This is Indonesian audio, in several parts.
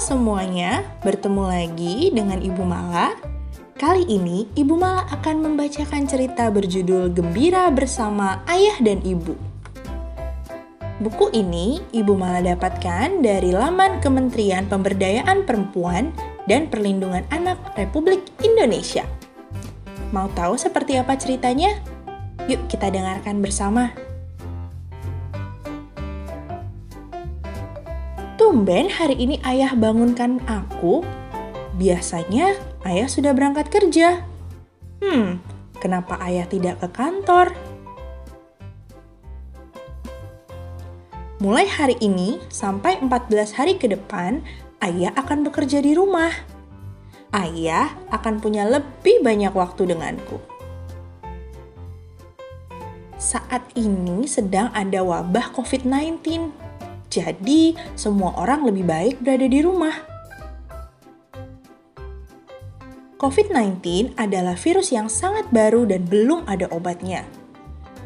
semuanya, bertemu lagi dengan Ibu Mala. Kali ini Ibu Mala akan membacakan cerita berjudul Gembira Bersama Ayah dan Ibu. Buku ini Ibu Mala dapatkan dari laman Kementerian Pemberdayaan Perempuan dan Perlindungan Anak Republik Indonesia. Mau tahu seperti apa ceritanya? Yuk kita dengarkan bersama. Tumben hari ini ayah bangunkan aku. Biasanya ayah sudah berangkat kerja. Hmm, kenapa ayah tidak ke kantor? Mulai hari ini sampai 14 hari ke depan, ayah akan bekerja di rumah. Ayah akan punya lebih banyak waktu denganku. Saat ini sedang ada wabah COVID-19 jadi, semua orang lebih baik berada di rumah. COVID-19 adalah virus yang sangat baru dan belum ada obatnya.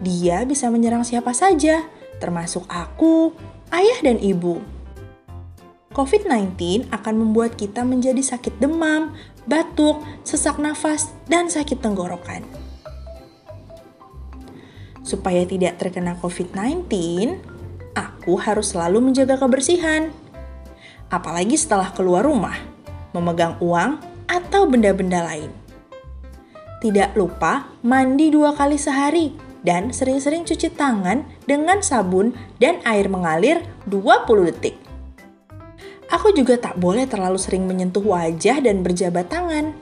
Dia bisa menyerang siapa saja, termasuk aku, ayah, dan ibu. COVID-19 akan membuat kita menjadi sakit demam, batuk, sesak nafas, dan sakit tenggorokan. Supaya tidak terkena COVID-19, aku harus selalu menjaga kebersihan. Apalagi setelah keluar rumah, memegang uang atau benda-benda lain. Tidak lupa mandi dua kali sehari dan sering-sering cuci tangan dengan sabun dan air mengalir 20 detik. Aku juga tak boleh terlalu sering menyentuh wajah dan berjabat tangan,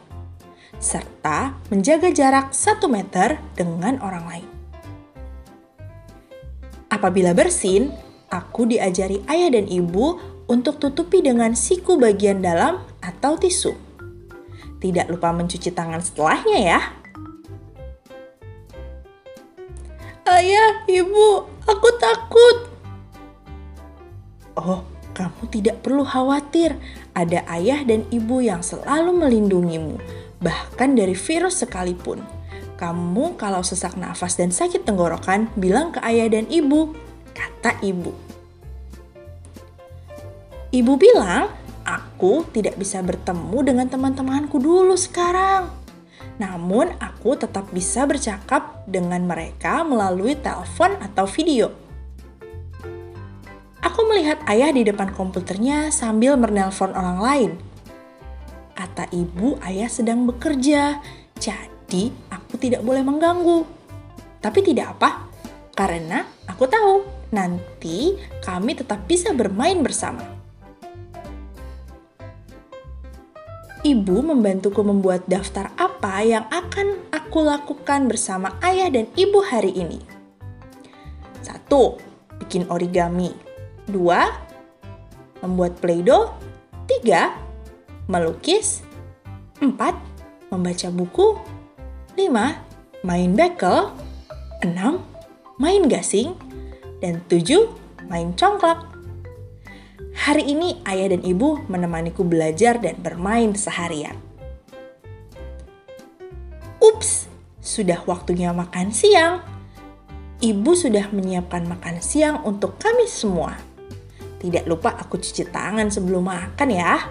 serta menjaga jarak 1 meter dengan orang lain. Apabila bersin, aku diajari ayah dan ibu untuk tutupi dengan siku bagian dalam atau tisu. Tidak lupa mencuci tangan setelahnya ya. Ayah, ibu, aku takut. Oh, kamu tidak perlu khawatir. Ada ayah dan ibu yang selalu melindungimu, bahkan dari virus sekalipun. Kamu kalau sesak nafas dan sakit tenggorokan, bilang ke ayah dan ibu, kata ibu. Ibu bilang, aku tidak bisa bertemu dengan teman-temanku dulu sekarang. Namun, aku tetap bisa bercakap dengan mereka melalui telepon atau video. Aku melihat ayah di depan komputernya sambil menelpon orang lain. Kata ibu, ayah sedang bekerja, jadi aku tidak boleh mengganggu. Tapi tidak apa, karena aku tahu nanti kami tetap bisa bermain bersama. Ibu membantuku membuat daftar apa yang akan aku lakukan bersama ayah dan ibu hari ini. Satu, bikin origami. Dua, membuat playdo. Tiga, melukis. Empat, membaca buku. 5. Main bekel 6. Main gasing dan 7. Main congklak Hari ini ayah dan ibu menemaniku belajar dan bermain seharian. Ups, sudah waktunya makan siang. Ibu sudah menyiapkan makan siang untuk kami semua. Tidak lupa aku cuci tangan sebelum makan ya.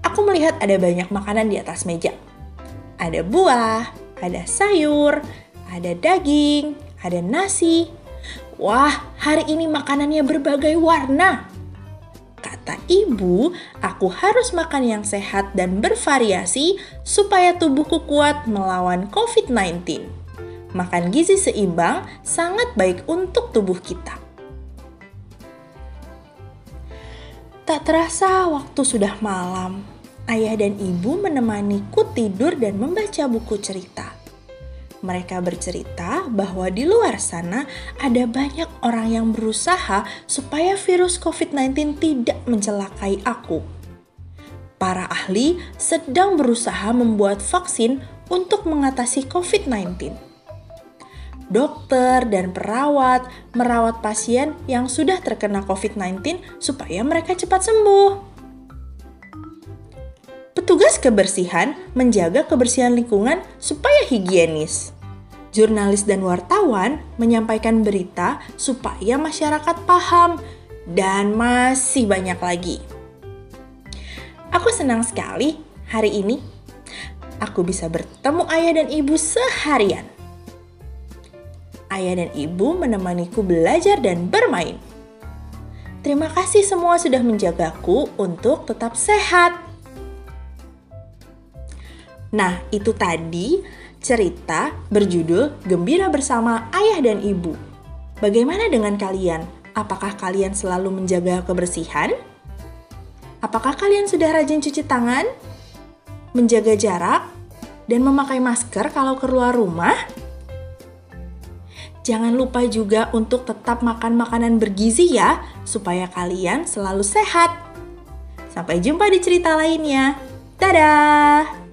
Aku melihat ada banyak makanan di atas meja ada buah, ada sayur, ada daging, ada nasi. Wah, hari ini makanannya berbagai warna. Kata ibu, aku harus makan yang sehat dan bervariasi supaya tubuhku kuat melawan COVID-19. Makan gizi seimbang sangat baik untuk tubuh kita. Tak terasa waktu sudah malam ayah dan ibu menemaniku tidur dan membaca buku cerita. Mereka bercerita bahwa di luar sana ada banyak orang yang berusaha supaya virus COVID-19 tidak mencelakai aku. Para ahli sedang berusaha membuat vaksin untuk mengatasi COVID-19. Dokter dan perawat merawat pasien yang sudah terkena COVID-19 supaya mereka cepat sembuh. Petugas kebersihan menjaga kebersihan lingkungan supaya higienis. Jurnalis dan wartawan menyampaikan berita supaya masyarakat paham, dan masih banyak lagi. Aku senang sekali hari ini aku bisa bertemu ayah dan ibu seharian. Ayah dan ibu menemaniku belajar dan bermain. Terima kasih semua sudah menjagaku untuk tetap sehat. Nah, itu tadi cerita berjudul Gembira Bersama Ayah dan Ibu. Bagaimana dengan kalian? Apakah kalian selalu menjaga kebersihan? Apakah kalian sudah rajin cuci tangan? Menjaga jarak? Dan memakai masker kalau keluar rumah? Jangan lupa juga untuk tetap makan makanan bergizi ya, supaya kalian selalu sehat. Sampai jumpa di cerita lainnya. Dadah!